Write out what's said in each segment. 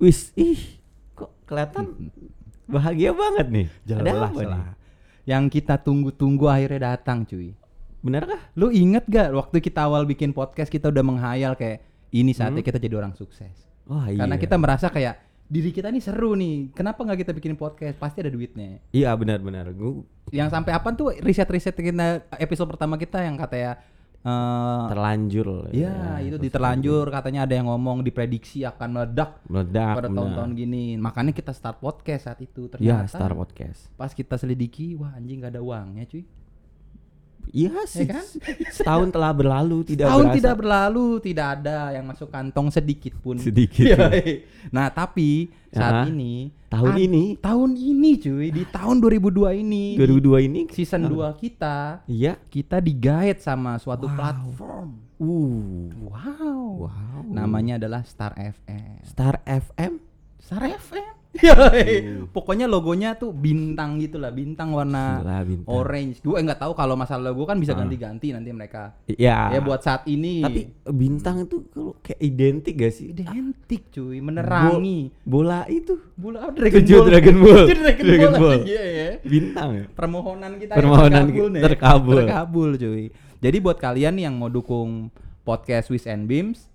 Wis, ih, kok kelihatan bahagia banget nih. Ada Jelas apa nih? lah. Yang kita tunggu-tunggu akhirnya datang cuy. Benerkah? Lu inget gak waktu kita awal bikin podcast kita udah menghayal kayak ini saatnya Hmm. kita jadi orang sukses. Wah iya. Karena kita merasa kayak diri kita nih seru nih. Kenapa nggak kita bikin podcast? Pasti ada duitnya. Iya benar-benar. Gue Yang sampai apa tuh riset-riset kita episode pertama kita yang katanya eh terlanjur. ya, itu diterlanjur katanya ada yang ngomong diprediksi akan meledak Meledak. pada tahun-tahun gini. Makanya kita start podcast saat itu. Ya, Ternyata Star Podcast. pas kita selidiki, wah anjing gak ada uangnya cuy. Iya sih. kan? Setahun telah berlalu tidak Tahun berasa. tidak berlalu, tidak ada yang masuk kantong sedikit pun. Sedikit. Iya. nah, tapi saat Ya. ini Tahun ad- ini? tahun ini cuy, di tahun 2002 ini, 2002 ini season 2 kita, Iya. kita digait sama suatu Wow. platform. Uh. Wow. Wow. Namanya adalah Star FM. Star FM. Star FM. Yoi. Pokoknya logonya tuh bintang gitu lah, bintang warna Gila, bintang. orange. Gue nggak tahu kalau masalah logo kan bisa Ah. ganti-ganti nanti mereka. Iya. Ya buat saat ini. Tapi bintang itu kalau kayak identik gak sih? identik cuy, menerangi. Bola itu Bola oh, Dragon Ball. Dragon Ball. Dragon, Dragon Ball. Ball. Iya ya. bintang ya. Permohonan kita Permohonan terkabul nih. terkabul. Terkabul cuy. Jadi buat kalian yang mau dukung podcast Wish and Beams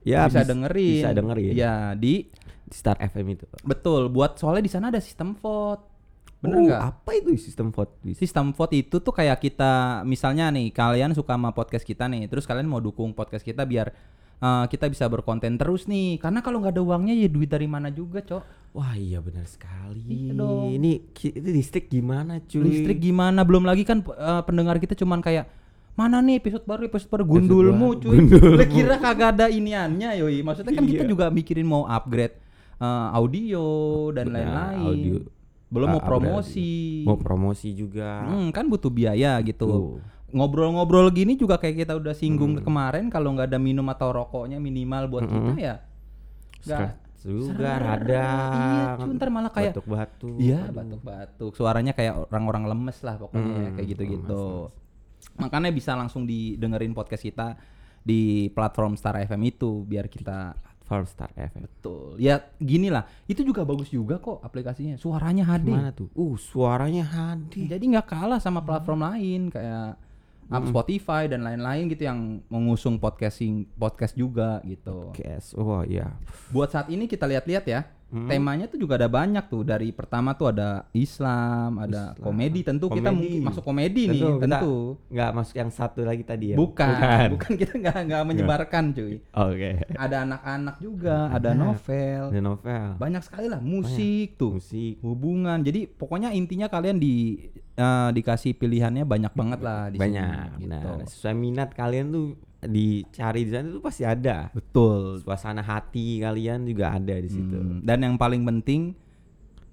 Ya bisa bis- dengerin. Bisa dengerin. Ya, di Star FM itu. betul. Buat soalnya di sana ada sistem vote. Bener Oh, nggak? Apa itu sistem vote? Sistem vote itu tuh kayak kita misalnya nih kalian suka sama podcast kita nih, terus kalian mau dukung podcast kita biar uh, kita bisa berkonten terus nih. Karena kalau nggak ada uangnya ya duit dari mana juga, Cok. Wah iya benar sekali. Iya dong. Ini itu listrik gimana cuy? Listrik gimana? Belum lagi kan uh, pendengar kita cuman kayak mana nih episode baru episode baru gundulmu baru, cuy. gundulmu. Kira kagak ada iniannya yoi. Maksudnya kan kita Iya. juga mikirin mau upgrade uh, audio dan Benar, lain-lain. audio. Belum mau Ah, promosi. Mau promosi juga. Hmm, kan butuh biaya gitu. Ngobrol-ngobrol gini juga kayak kita udah singgung Hmm. kemarin kalau nggak ada minum atau rokoknya minimal buat kita ya. Nggak Stres juga radang. Iya, cuy, ntar malah kayak batuk-batuk. Iya, Aduh. batuk-batuk. Suaranya kayak orang-orang lemes lah pokoknya Hmm, kayak gitu-gitu. lemes, Makanya bisa langsung didengerin podcast kita di platform Star FM itu biar kita Farm Star FM. betul. Ya gini lah, itu juga bagus juga kok aplikasinya. Suaranya HD. Gimana tuh? Uh, suaranya HD. Jadi nggak kalah sama platform lain kayak up Spotify dan lain-lain gitu yang mengusung podcasting podcast juga gitu. Podcast. Oh iya. Buat saat ini kita lihat-lihat ya. Hmm. Temanya tuh juga ada banyak tuh. Dari pertama tuh ada Islam, ada Islam. komedi. Tentu kita Komedi. mungkin masuk komedi nih, Tentu, kita tentu. Nggak masuk yang satu lagi tadi ya. Bukan, bukan, kita nggak nggak menyebarkan cuy. Oke. Ada anak-anak juga, ada Banyak. novel. Ada novel. Banyak sekali lah musik tuh. Musik. Hubungan. Jadi pokoknya intinya kalian di eh, dikasih pilihannya banyak banget lah di Banyak. sini, Nah, gitu. sesuai minat kalian tuh dicari di sana tuh pasti ada. Betul. Suasana hati kalian juga ada di situ. Hmm, Dan yang paling penting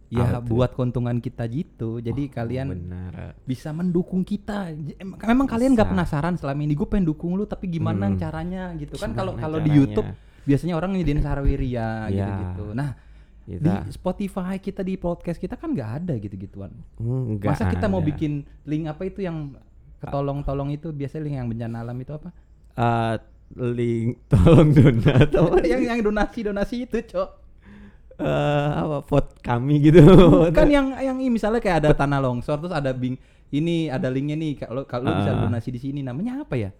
ya buat keuntungan kita gitu. Jadi kalian Benar. bisa mendukung kita. Memang kalian nggak penasaran selama ini gue pengen dukung lu tapi gimana Hmm. caranya gitu kan kalau kalau di? YouTube biasanya orang nyediain Sarawiria Ya. gitu-gitu. Nah, Kita di Spotify kita di podcast kita kan nggak ada gitu-gituan. Hmm, Masa kita mau ada. bikin link apa itu yang ketolong-tolong itu biasanya link yang bencana alam itu apa? Eh, link tolong donat apa yang yang donasi-donasi itu, Cok. eh apa vote kami gitu kan yang yang ini misalnya kayak ada tanah longsor terus ada bing ini ada linknya nih kalau kalau bisa Ah. donasi di sini namanya apa ya?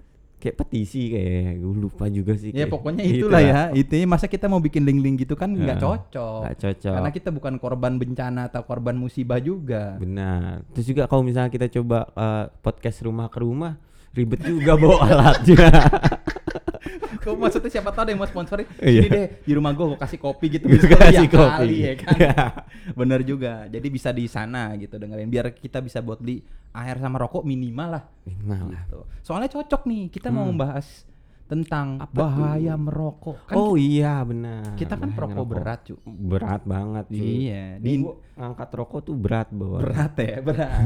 Kayak petisi kayak gue lupa juga sih Ya pokoknya gitu itulah ya. Intinya masa kita mau bikin link-link gitu kan nggak Ya, cocok. nggak cocok. Karena kita bukan korban bencana atau korban musibah juga. benar terus juga kalau misalnya kita coba eh, podcast rumah ke rumah ribet juga bawa alatnya Kok maksudnya siapa tahu ada yang mau sponsorin? Iya. Sini deh di rumah gua gua kasih kopi gitu. Bisa kasih tiap kopi. kali, ya kan. Iya. Bener juga. Jadi bisa di sana gitu dengerin biar kita bisa buat beli air sama rokok minimal lah. Minimal lah. Gitu. Soalnya cocok nih kita mau Hmm. membahas tentang Apa bahaya tuh? merokok. Kan oh iya benar kita kan Bahaya perokok ngerokok. berat, cu. berat banget cuy. Iya, di ngangkat rokok tuh berat bawa berat ya berat.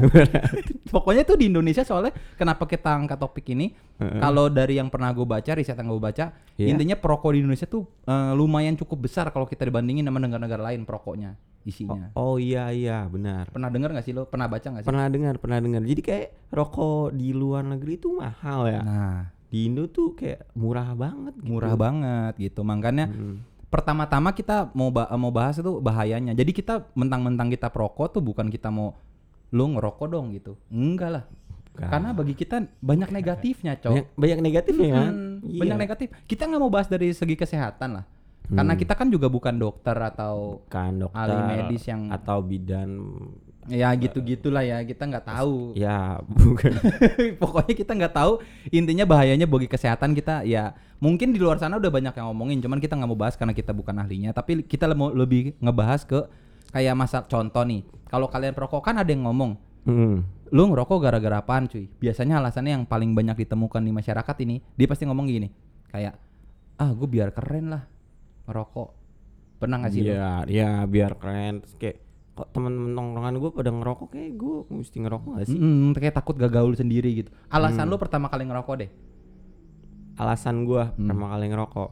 Pokoknya tuh di Indonesia soalnya kenapa kita angkat topik ini? Kalau dari yang pernah gue baca, riset yang gue baca, Iya. intinya perokok di Indonesia tuh eh, lumayan cukup besar kalau kita dibandingin sama negara-negara lain perokoknya isinya. oh iya iya benar Pernah dengar nggak sih lo? Pernah baca nggak sih? pernah dengar pernah dengar jadi kayak rokok di luar negeri itu mahal ya Nah, di Indo tuh kayak murah banget gitu. murah banget gitu. Makanya Hmm. pertama-tama kita mau ba- mau bahas itu bahayanya. Jadi kita mentang-mentang kita perokok tuh bukan kita mau lu ngerokok dong gitu. Enggak lah. Bukan. Karena bagi kita banyak negatifnya, Cok. banyak, banyak negatifnya kan Hmm, Iya. Banyak negatif. Kita nggak mau bahas dari segi kesehatan lah. Karena Hmm. kita kan juga bukan dokter atau kan dokter ahli medis yang atau bidan ya gitu-gitulah ya. Kita nggak tahu. ya bukan Pokoknya kita nggak tahu intinya bahayanya bagi kesehatan kita ya mungkin di luar sana udah banyak yang ngomongin cuman kita nggak mau bahas karena kita bukan ahlinya tapi kita mau lebih ngebahas ke kayak masa contoh nih kalau kalian perokok kan ada yang ngomong Hmm. lu ngerokok gara-gara apaan cuy biasanya alasannya yang paling banyak ditemukan di masyarakat ini dia pasti ngomong gini kayak ah gue biar keren lah ngerokok pernah nggak sih? Iya, iya biar keren terus kayak kok temen-temen nongkrongan gue pada ngerokok kayak gue mesti ngerokok gak sih? Mm, kayak takut gak gaul sendiri gitu alasan Hmm. lu pertama kali ngerokok deh Alasan gue Hmm. pertama kali ngerokok.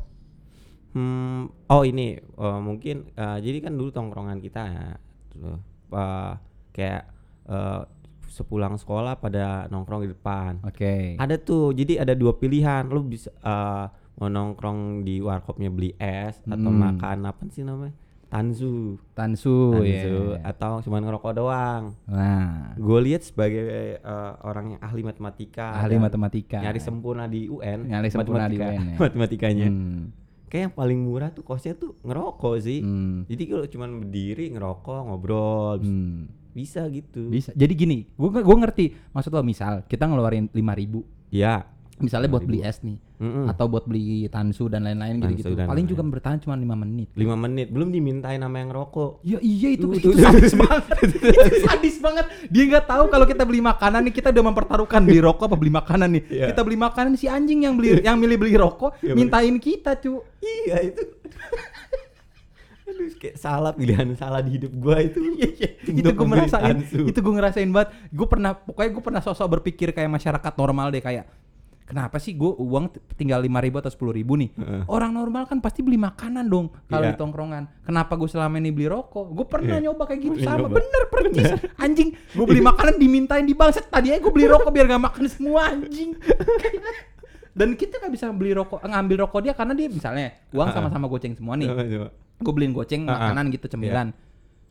Hmm, oh ini eh, mungkin eh, jadi kan dulu tongkrongan kita ya, tuh, eh, kayak eh, sepulang sekolah pada nongkrong di depan. oke Ada tuh, jadi ada dua pilihan. Lu bisa eh, mau nongkrong di warkopnya beli es atau Hmm. makan apa sih namanya? Tansu. tansu, Tansu ya atau cuma ngerokok doang. nah Gue lihat sebagai eh, orang yang ahli matematika, ahli matematika nyari sempurna di UN, Nyari sempurna di matematika- UN ya. matematikanya. Hmm, Kayak yang paling murah tuh kosnya tuh ngerokok sih. hmm, Jadi kalau cuma berdiri ngerokok ngobrol hmm. bisa gitu. bisa jadi gini gua gua ngerti maksud lo misal kita ngeluarin 5000 ribu Ya. Misalnya buat beli es nih Mm-mm. atau buat beli tansu dan lain-lain Tansu gitu-gitu dan paling juga bertahan cuma lima menit lima menit belum dimintain nama yang ngerokok. Ya iya itu, itu tuh. sadis banget. itu sadis banget. Dia nggak tahu kalau kita beli makanan nih kita udah mempertaruhkan beli rokok apa beli makanan nih. Iya. Kita beli makanan si anjing yang beli yang milih beli rokok Iya, mintain kita, cu. Iya itu. Aduh kayak salah pilihan salah di hidup gua itu. itu Untuk gue tansu. itu gue ngerasain banget gue pernah pokoknya gue pernah sosok berpikir kayak masyarakat normal deh kayak kenapa sih gue uang tinggal lima ribu atau sepuluh ribu nih? Heeh. orang normal kan pasti beli makanan dong kalau Iya. di tongkrongan. Kenapa gue selama ini beli rokok? Gue pernah Iya. nyoba kayak gitu Iya, sama. nyoba. bener percis anjing gue beli makanan dimintain di bangset tadi aja gue beli rokok biar gak makan semua anjing. Dan kita nggak bisa beli rokok ngambil rokok dia karena dia misalnya uang sama-sama goceng semua nih. Gue beliin goceng makanan gitu cemilan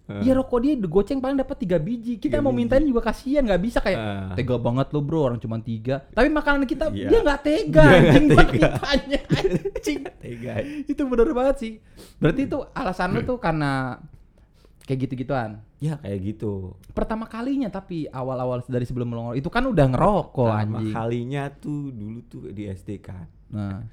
Ah. Ya rokok dia goceng paling dapat tiga biji. Kita Tiga mau biji. mintain juga kasihan nggak bisa kayak Ah. tega banget lo bro orang cuma tiga. Tapi makanan kita Iya. dia nggak tega Dia nggak anjing buat tega. mintanya anjing. Tega. itu bener banget sih. Berarti itu alasan lu tuh karena kayak gitu-gituan. Ya kayak gitu. Pertama kalinya tapi awal-awal dari sebelum lo itu kan udah ngerokok Pertama anjing. kalinya tuh dulu tuh di SD kan. Nah,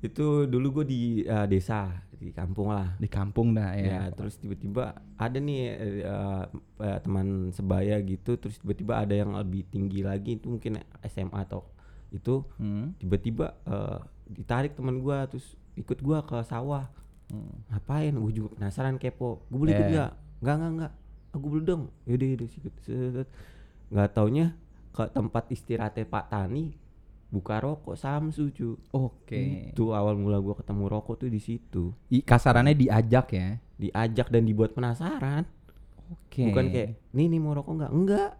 Itu dulu gue di eh, desa di kampung lah. di kampung dah Ya, ya. terus tiba-tiba ada nih eh, eh, teman sebaya gitu, terus tiba-tiba ada yang lebih tinggi lagi itu mungkin SMA atau itu Hmm. tiba-tiba eh, ditarik teman gua terus ikut gua ke sawah. Hmm. Ngapain? Gue juga penasaran kepo. Gue boleh ikut Eh. nggak? Enggak enggak enggak. Aku boleh dong. Yaudah yaudah ikut. Nggak taunya ke tempat istirahatnya Pak Tani buka rokok Samsu cu. Oke. Itu awal mula gua ketemu rokok tuh di situ. I- Kasarannya diajak ya. Diajak dan dibuat penasaran. Oke. Bukan kayak nih nih mau rokok enggak? Enggak.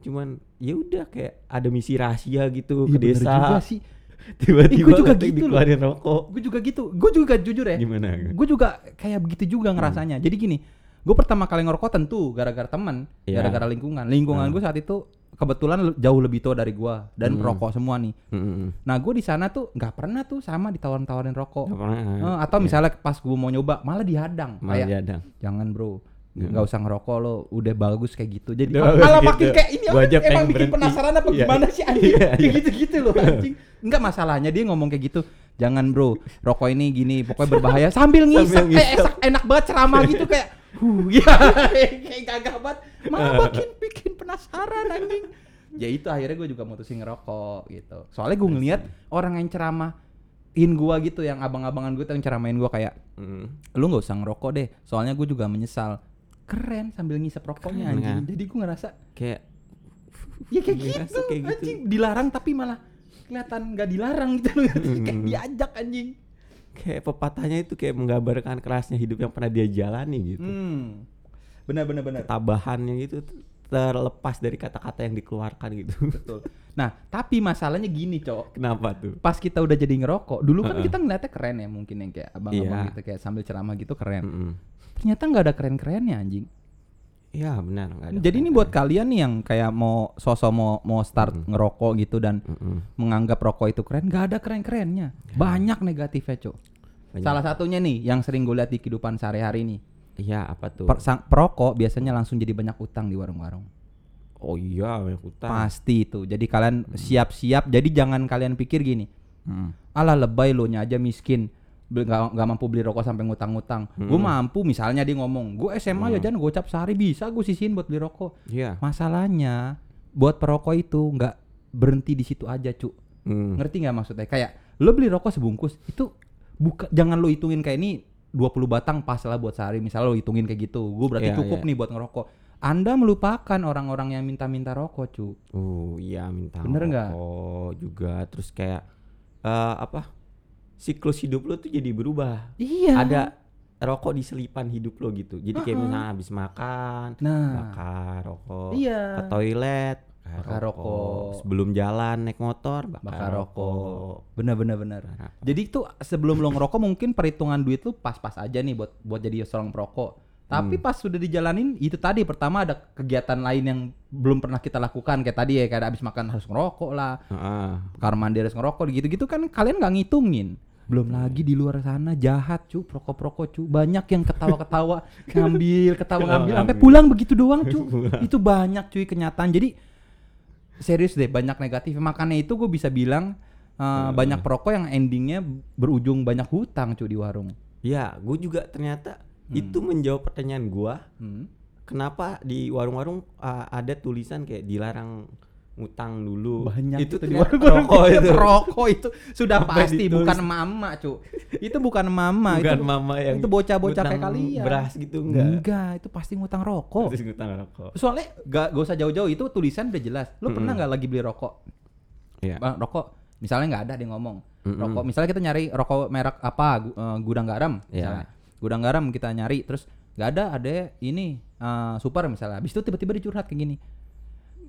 Cuman ya udah kayak ada misi rahasia gitu Iya, ke desa. juga sih. Tiba-tiba gua juga gitu loh. dikeluarin rokok. Gue juga gitu. Gue juga jujur ya. Gimana? gue juga kayak begitu juga ngerasanya jadi gini gue pertama kali ngerokok tentu gara-gara teman Iya. gara-gara lingkungan lingkungan Hmm. gue saat itu kebetulan jauh lebih tua dari gue dan Hmm. perokok semua nih Mm-mm. nah gue di sana tuh nggak pernah tuh sama ditawarin-tawarin rokok Nggak pernah. Eh, atau misalnya pas gue mau nyoba malah dihadang malah kayak diadang. jangan bro Hmm. nggak usah ngerokok lo udah bagus kayak gitu jadi Udah malah bagus makin gitu. kayak ini Gua aja emang bikin berhenti. penasaran apa Iya. gimana sih anjing kayak iya. gitu-gitu loh anjing enggak masalahnya dia ngomong kayak gitu jangan bro rokok ini gini pokoknya berbahaya sambil ngisap Sambil kayak ngisap. enak banget ceramah gitu kayak huh ya kayak gagah banget. Malah makin bikin penasaran anjing. Ya itu akhirnya gue juga mutusin ngerokok gitu. Soalnya gue ngeliat orang yang ceramahin gua gitu yang abang-abangan gue tuh yang ceramahin gua kayak Mm. lu nggak usah ngerokok deh. Soalnya gue juga menyesal. Keren sambil ngisep rokoknya Keren, anjing. kan? jadi gue ngerasa Kayak ya kayak gitu, kayak gitu. anjing. Dilarang tapi malah kelihatan nggak dilarang gitu. Loh kayak diajak anjing kayak pepatahnya itu kayak menggambarkan kerasnya hidup yang pernah dia jalani gitu. hmm benar benar benar Ketabahannya gitu terlepas dari kata-kata yang dikeluarkan gitu. Betul. Nah, tapi masalahnya gini, Cok. Kenapa tuh? Pas kita udah jadi ngerokok, dulu kan Heeh. kita ngeliatnya keren ya mungkin yang kayak abang-abang Iya. gitu kayak sambil ceramah gitu keren. Mm-mm. Ternyata nggak ada keren-kerennya anjing. Iya benar. ada Jadi ini buat kalian nih yang kayak mau sosok mau mau start Mm. ngerokok gitu dan Mm-mm. menganggap rokok itu keren, nggak ada keren-kerennya. Banyak negatifnya, Cok. Salah satunya nih yang sering gue lihat di kehidupan sehari-hari nih. Iya apa tuh? Per- sang- perokok biasanya langsung jadi banyak utang di warung-warung. oh iya banyak utang. Pasti itu. Jadi kalian siap-siap. Jadi jangan kalian pikir gini. Mm. Alah lebay lo nya aja miskin. Nggak nggak mampu beli rokok sampai ngutang-ngutang. Gue Mm. mampu misalnya dia ngomong, gue SMA Mm. jajan gocap sehari bisa gue sisihin buat beli rokok. Iya. Masalahnya buat perokok itu nggak berhenti di situ aja, cu. Mm. Ngerti nggak maksudnya? Kayak lo beli rokok sebungkus itu buka jangan lo hitungin kayak ini 20 batang pas lah buat sehari. Misalnya lo hitungin kayak gitu. Gue berarti Iya, cukup iya. nih buat ngerokok. Anda melupakan orang-orang yang minta-minta rokok, cu. Oh iya minta Bener nggak? rokok juga terus kayak eh, apa siklus hidup lo tuh jadi berubah. Iya. Ada rokok di selipan hidup lo gitu. Jadi kayak Uh-uh. misalnya habis makan Nah, bakar rokok, iya. ke toilet Bakar rokok. sebelum jalan naik motor bakar, Bakar rokok. rokok. Bener bener bener. Bakar apa? Jadi itu sebelum lo ngerokok mungkin perhitungan duit lu pas-pas aja nih buat buat jadi seorang perokok. Tapi Hmm. pas sudah dijalanin itu tadi pertama ada kegiatan lain yang belum pernah kita lakukan kayak tadi ya kayak abis makan harus ngerokok lah, Heeh. kamar mandi harus ngerokok gitu-gitu kan kalian nggak ngitungin. Belum lagi di luar sana jahat cu, perokok-perokok cu, banyak yang ketawa-ketawa ngambil, ketawa ngambil sampai pulang begitu doang cu. itu banyak cuy kenyataan. Jadi serius deh banyak negatif. Makanya itu gue bisa bilang uh, banyak perokok yang endingnya berujung banyak hutang cu di warung. Ya, gue juga ternyata itu menjawab pertanyaan gua Hmm. kenapa di warung-warung uh, ada tulisan kayak dilarang ngutang dulu. Banyak itu itu di ternyata warung rokok itu. Perokok itu sudah Sampai pasti ditulis. bukan mama cu. Itu bukan mama Bukan itu. mama yang itu bocah-bocah kayak kalian. Beras gitu enggak. Enggak, itu pasti ngutang rokok. Terus ngutang rokok. Soalnya gak, gak usah jauh-jauh itu tulisan udah jelas. Lu pernah Mm-mm. nggak lagi beli rokok? Iya. Bang, rokok misalnya nggak ada dia ngomong. Mm-mm. Rokok misalnya kita nyari rokok merek apa? eh, gudang garam misalnya. Gudang garam kita nyari terus nggak ada ada ini eh, super misalnya. Habis itu tiba-tiba dicurhat kayak gini.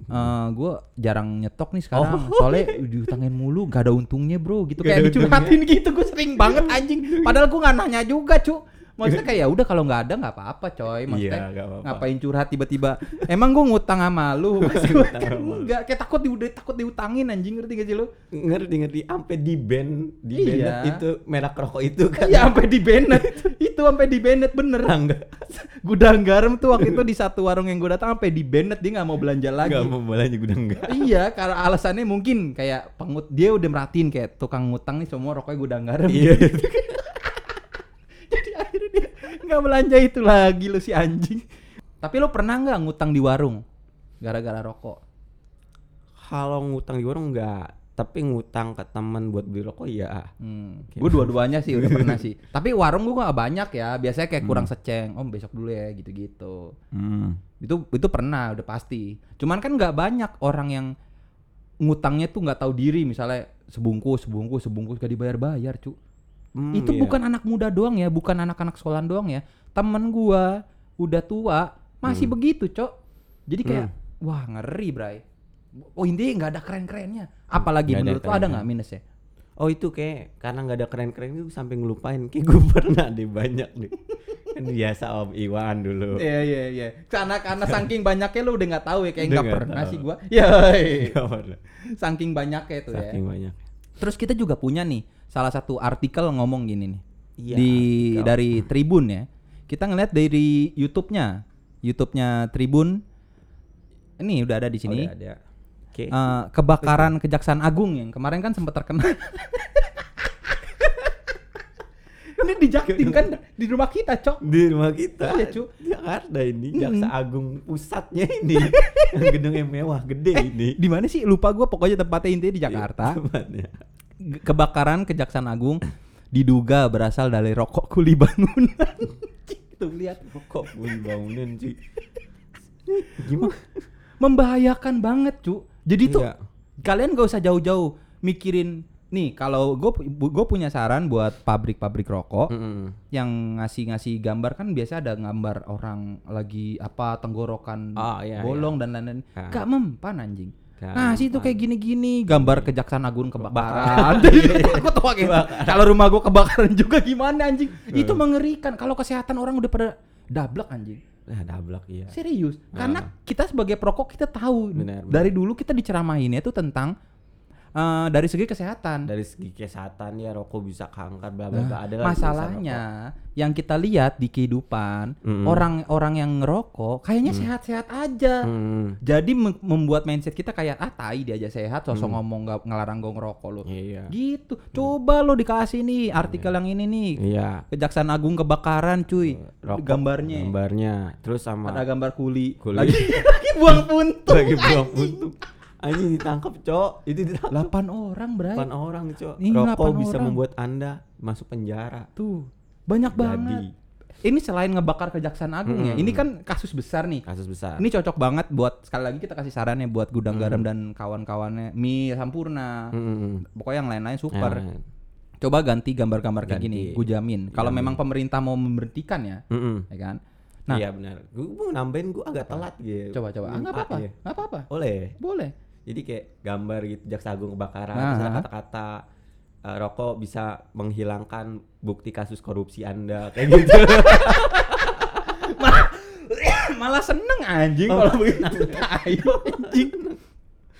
Eh gue jarang nyetok nih sekarang soalnya diutangin mulu gak ada untungnya bro gitu Oh. Gak kayak dicurhatin gitu gue sering banget anjing padahal gue nggak nanya juga cu maksudnya kayak ya udah kalau nggak ada nggak apa-apa coy maksudnya Iya, nggak apa-apa. ngapain curhat tiba-tiba emang gue ngutang sama lu kan enggak kayak takut di udah takut diutangin anjing ngerti gak sih lu Ngerti ngerti sampai di band di Iya. band itu merek rokok itu kan. Iya sampai di Bennett itu sampai di Bennett bener enggak. gudang garam tuh waktu itu di satu warung yang gue datang sampai di Bennett dia nggak mau belanja lagi Enggak mau belanja gudang enggak. iya karena alasannya mungkin kayak pengut dia udah merhatiin kayak tukang ngutang nih semua rokoknya gudang garam Iya. jadi akhirnya dia nggak belanja itu lagi lu si anjing tapi lo pernah nggak ngutang di warung gara-gara rokok Kalau ngutang di warung enggak, tapi ngutang ke teman buat beli rokok ya. Hmm. Oke. Gue dua-duanya sih udah pernah sih. Tapi warung gue gak banyak ya. Biasanya kayak Hmm. kurang seceng. Om besok dulu ya gitu-gitu. Hmm. Itu itu pernah udah pasti. Cuman kan nggak banyak orang yang ngutangnya tuh nggak tahu diri. Misalnya sebungkus, sebungkus, sebungkus gak dibayar-bayar cu. Hmm, itu iya. bukan anak muda doang ya, bukan anak-anak sekolah doang ya. Temen gua udah tua masih Hmm. begitu cok. Jadi kayak wah ngeri bray. Oh intinya nggak ada keren-kerennya. Apalagi ada menurut lo ada nggak minusnya? Oh itu kayak karena nggak ada keren-keren itu sampai ngelupain kayak gue pernah deh banyak deh. Kan biasa Om Iwan dulu. Iya iya iya. Karena karena saking banyaknya lu udah nggak tahu ya kayak nggak pernah tahu. sih gua. Ya. Saking banyaknya itu ya. Saking banyak. Terus kita juga punya nih salah satu artikel ngomong gini nih. Iya, di artikel. dari Tribun ya. Kita ngeliat dari YouTube-nya. YouTube-nya Tribun. Ini udah ada di sini. Oh, ada. Oke. Eh, kebakaran Kejaksaan Agung yang kemarin kan sempat terkenal. ini di Jaktim kan di rumah kita, Cok. di rumah kita. Iya, Cu. Jakarta ini Mm. Jaksa Agung pusatnya ini. Yang gedungnya mewah gede ini. Di mana sih? Lupa gua pokoknya tempatnya intinya di Jakarta. Tempatnya. Kebakaran Kejaksaan Agung diduga berasal dari rokok kuli bangunan. Tuh lihat. Kok bunyi bangunan sih? Gimana? Membahayakan banget, cu. Jadi tuh Iya. kalian gak usah jauh-jauh mikirin nih kalau gue gue punya saran buat pabrik-pabrik rokok Mm-mm. yang ngasih-ngasih gambar kan biasa ada gambar orang lagi apa tenggorokan Oh, iya, bolong dan lain-lain. Ah. Gak mempan anjing. Nah, sih itu mempan. kayak gini-gini gambar kejaksaan agung Kebakaran. takut tuh kayak kalau rumah gua kebakaran juga gimana anjing? Itu mengerikan. Kalau kesehatan orang udah pada dablek anjing. Nah, dablak iya. Serius. Nah. Karena kita sebagai perokok kita tahu Benar, benar. dari dulu kita diceramahinnya itu tentang eh, dari segi kesehatan. Dari segi kesehatan ya rokok bisa kanker bla bla bla. Nah, Ada masalahnya yang kita lihat di kehidupan orang-orang yang ngerokok kayaknya sehat-sehat aja. Mm. Jadi mem- membuat mindset kita kayak ah tai dia aja sehat, sosok ngomong nggak ngelarang gue ngerokok lo. Iya. Gitu. Coba lo dikasih nih artikel yang ini nih. Iya. Kejaksaan Agung kebakaran cuy. Rokok, Gambarnya. Gambarnya. Terus sama Ada gambar kuli. Kuli. Lagi, lagi buang puntung. lagi buang puntung. Anjing ditangkap, Cok. Itu ditangkap. 8 orang, Bray. 8 orang, Cok. Iya, Rokok 8 bisa orang. membuat Anda masuk penjara. Tuh. Banyak banget. Jadi Ini selain ngebakar Kejaksaan Agung ya. Mm-mm. Ini kan kasus besar nih. kasus besar. Ini cocok banget buat sekali lagi kita kasih saran ya buat Hmm. gudang garam dan kawan-kawannya. Mie Sampurna. Mm-mm. Pokoknya yang lain-lain super. Ya, Coba ganti gambar-gambar kayak gini, gue jamin. Kalau memang pemerintah mau memberhentikan ya, Mm-mm. ya kan? Nah, iya benar. Gue mau nambahin gue agak telat gitu. coba coba. Ah, nggak Lupa apa-apa, ya. nggak apa-apa. Boleh. Boleh. Jadi kayak gambar gitu jaksa agung kebakaran Nah. terus ada kata-kata eh, rokok bisa menghilangkan bukti kasus korupsi Anda kayak gitu. Malah seneng anjing Oh, kalau begitu. Ayo anjing.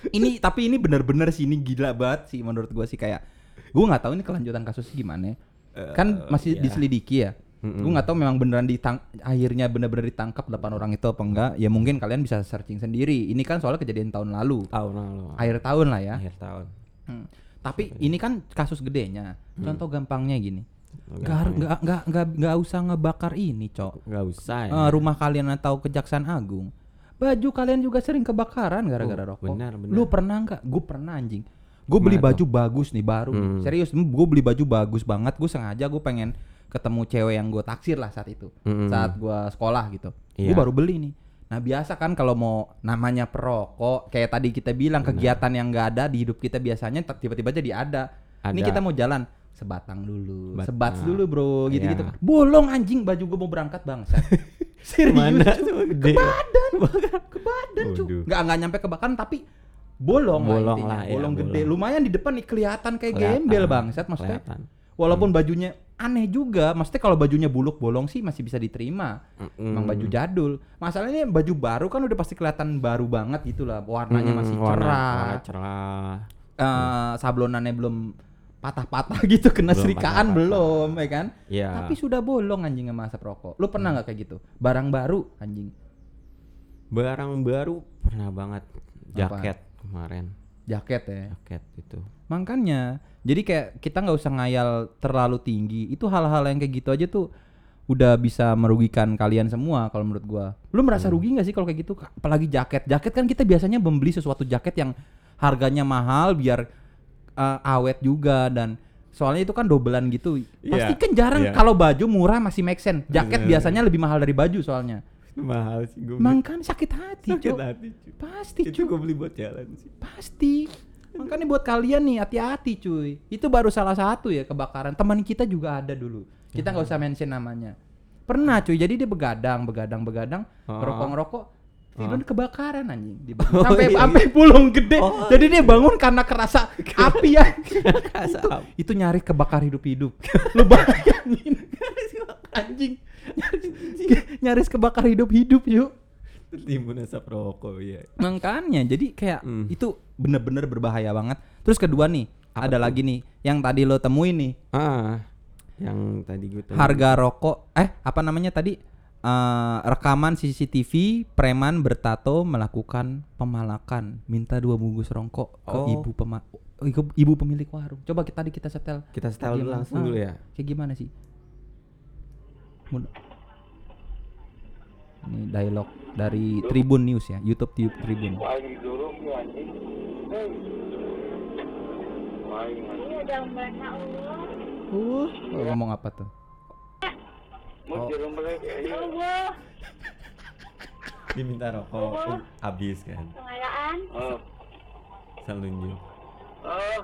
Ini tapi ini bener-bener sih ini gila banget sih menurut gua sih kayak gua nggak tahu ini kelanjutan kasusnya gimana. kan Eh, masih iya. diselidiki ya. Mm-mm. Gue nggak tahu memang beneran ditang akhirnya bener-bener ditangkap delapan orang itu apa enggak. Ya mungkin kalian bisa searching sendiri. Ini kan soalnya kejadian tahun lalu, tahun lalu. akhir tahun lah ya. Akhir tahun. Hmm. Tapi ini kan kasus gedenya. Contoh gampangnya gini. Oh, Nggak nggak nggak usah ngebakar ini, cok. Nggak usah ya. Eh, rumah kalian atau kejaksaan agung. Baju kalian juga sering kebakaran gara-gara Oh, rokok. benar, benar. Lu pernah nggak? Gue pernah anjing. Gue beli baju bagus nih baru. Hmm. Serius, gue beli baju bagus banget. Gue sengaja gue pengen ketemu cewek yang gue taksir lah saat itu. Mm-mm. Saat gue sekolah gitu. Iya. Gue baru beli nih. Nah biasa kan kalau mau namanya perokok, kayak tadi kita bilang kegiatan yang nggak ada di hidup kita biasanya tiba-tiba jadi ada. Ini Ada. kita mau jalan sebatang dulu, Bat- sebats nah. dulu bro, gitu-gitu. Iya. Bolong anjing baju gue mau berangkat bangsa. Serius. Mana gede. badan ke badan cu Waduh. nggak nggak nyampe kebakaran tapi bolong, Bolong lah, intinya. lah, ya, bolong gede bolong. lumayan di depan nih kelihatan kayak Kelihatan, gembel bangsat maksudnya kelihatan. walaupun bajunya aneh juga. Maksudnya kalau bajunya buluk bolong sih masih bisa diterima. Mm-mm. emang baju jadul. Masalahnya baju baru kan udah pasti kelihatan baru banget gitu lah. Warnanya Mm-mm, masih warna- cerah. warna cerah. Eh, sablonannya belum patah-patah gitu kena Belum serikaan patah-patah. belum ya kan? Iya. tapi sudah bolong anjing sama asap rokok. Lu pernah nggak kayak gitu? Barang baru anjing. Barang baru pernah banget. Jaket kemarin. Jaket ya Jaket itu. Makanya, jadi kayak kita nggak usah ngayal terlalu tinggi. Itu hal-hal yang kayak gitu aja tuh udah bisa merugikan kalian semua kalau menurut gua. Lu merasa rugi nggak sih kalau kayak gitu? Apalagi jaket. Jaket kan kita biasanya membeli sesuatu jaket yang harganya mahal biar uh, awet juga dan soalnya itu kan dobelan gitu. Pasti Iya, kan jarang iya. kalau baju murah masih make sense. Jaket Bener. biasanya lebih mahal dari baju soalnya. Mahal sih gue. Makanya sakit hati, sakit Cok. hati. cuy. Pasti, Itu gue beli buat jalan sih. Pasti. Makanya buat kalian nih hati-hati cuy. Itu baru salah satu ya kebakaran. Teman kita juga ada dulu. Kita nggak usah mention namanya. Pernah cuy. Jadi dia begadang, begadang, begadang, Ah. ngerokok-ngerokok. Tiba Ah. kebakaran anjing. Di Oh, sampai iya. sampai pulung gede. Oh, Jadi dia bangun karena kerasa api ya. Kerasa itu, itu nyaris kebakar hidup-hidup. Lu bayangin. anjing. Nyaris, kebakar hidup-hidup yuk. Tertimbun asap rokok ya. Makanya jadi kayak Hmm. itu bener-bener berbahaya banget. Terus kedua nih, Apa ada tuh? lagi nih yang tadi lo temuin nih, Ah, yang tadi gue tahu. harga rokok eh apa namanya tadi? Eh, rekaman CCTV preman bertato melakukan pemalakan, minta dua bungkus rokok ke Oh. ibu pema ibu, ibu pemilik warung. Coba kita tadi kita setel. Kita setel langsung dulu ya. Kayak gimana sih? Ini dialog dari Tribun News ya, YouTube Tribun. Ya? Uh, ngomong apa tuh? Mau jeruk mereka ya. Allah, Diminta rokok, Oh. habis kan. pengayaan. Oh. Selunjuk. Oh.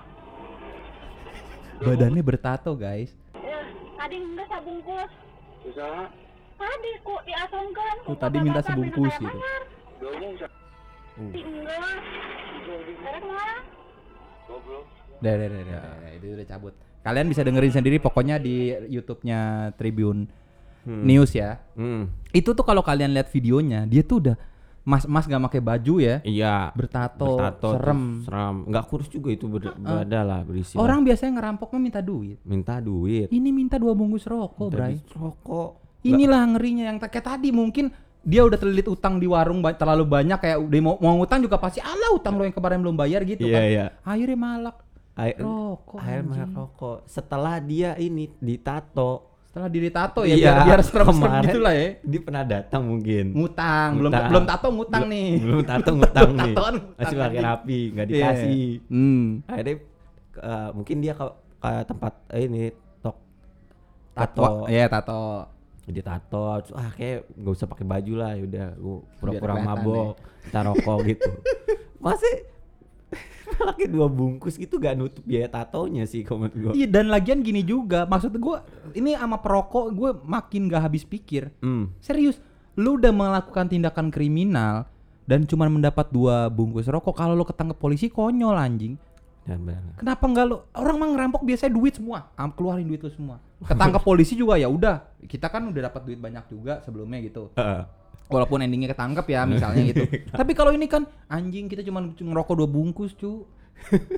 badannya bertato guys Ya, tadi enggak sabungkus. Usaha. Tadi kok diasongkan. Oh, tadi minta sebungkus gitu. Sekarang. Goblok. Udah, udah, udah, udah, itu udah cabut. Kalian bisa dengerin sendiri pokoknya di YouTube-nya Tribun Hmm. News ya. Hmm. Itu tuh kalau kalian lihat videonya, dia tuh udah mas-mas gak pakai baju ya, Iya. bertato, Bertato, serem. Serem. Nggak kurus juga itu ber- berada lah berisi. lah. Orang biasanya ngerampoknya minta duit. minta duit. Ini minta dua bungkus rokok, Minta Bray. Rokok. Inilah ngerinya yang kayak tadi mungkin dia udah terlilit utang di warung ba- terlalu banyak kayak udah mau, mau ngutang juga pasti ala utang lo yang kemarin belum bayar gitu Iya, kan. iya. Akhirnya malak Air, rokok. air anjing. merek rokok. Setelah dia ini ditato. Setelah diri tato ya Iya, biar biar serem-serem kemarin gitu lah ya. Dia pernah datang mungkin. Ngutang, belum Ngutang. belum tato ngutang Belum- nih. Belum tato ngutang Belum nih. tatoan Masih pakai rapi, nggak Iya. dikasih. Hmm. Akhirnya eh, mungkin dia ke, ke tempat eh, ini tok Tato. Iya, tato. Dia tato, ah kayak nggak usah pakai baju lah, yaudah gua pura-pura mabok, kita rokok gitu. Masih pakai dua bungkus gitu gak nutup biaya tatonya sih menurut gua. Iya dan lagian gini juga, maksud gue ini sama perokok gue makin gak habis pikir. Hmm. Serius, lu udah melakukan tindakan kriminal dan cuma mendapat dua bungkus rokok. Kalau lu ketangkep polisi konyol anjing. Dan benar. Kenapa enggak lu? Orang mah ngerampok biasanya duit semua. Am keluarin duit lu semua. Ketangkep polisi juga ya udah. Kita kan udah dapat duit banyak juga sebelumnya gitu. Heeh. Walaupun endingnya ketangkep ya misalnya gitu. Tapi kalau ini kan anjing kita cuma ngerokok dua bungkus cu.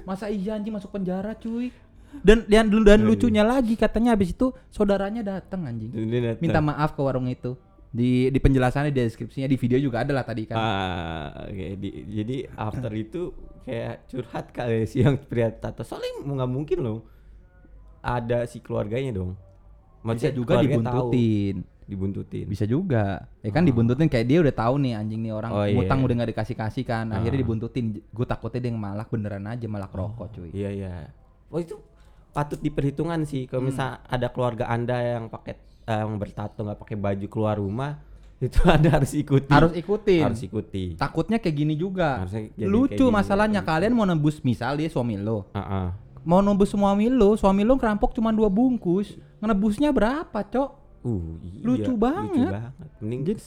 Masa iya anjing masuk penjara cuy. Dan dan dan lucunya lagi katanya habis itu saudaranya datang anjing. Minta maaf ke warung itu. Di di penjelasannya di deskripsinya di video juga ada lah tadi kan. Ah, oke. Di- jadi after itu kayak curhat kali si yang pria tato. Soalnya mau nggak mungkin loh ada si keluarganya dong. Bisa Maksudnya juga keluarganya tahu. Dibuntutin. Bisa juga. Ya kan dibuntutin kayak dia udah tahu nih anjing nih orang Oh, iya. ngutang udah nggak dikasih-kasih kan. Akhirnya Ah. dibuntutin. Gue takutnya dia yang malak beneran aja malak rokok cuy. Iya iya. Oh itu patut diperhitungkan sih kalau Hmm. misal ada keluarga anda yang pakai eh, yang bertato nggak pakai baju keluar rumah itu anda harus ikuti. Harus ikutin. Harus ikuti. Takutnya kayak gini juga. Jadi kayak Lucu gini. masalahnya kalian mau nembus misal dia suami lo. Heeh. Mau nembus suami lo, suami lo ngerampok cuma dua bungkus. Ngebusnya berapa, Cok? Uh, iya, Lucu banget. Lucu banget. Mending Jadi-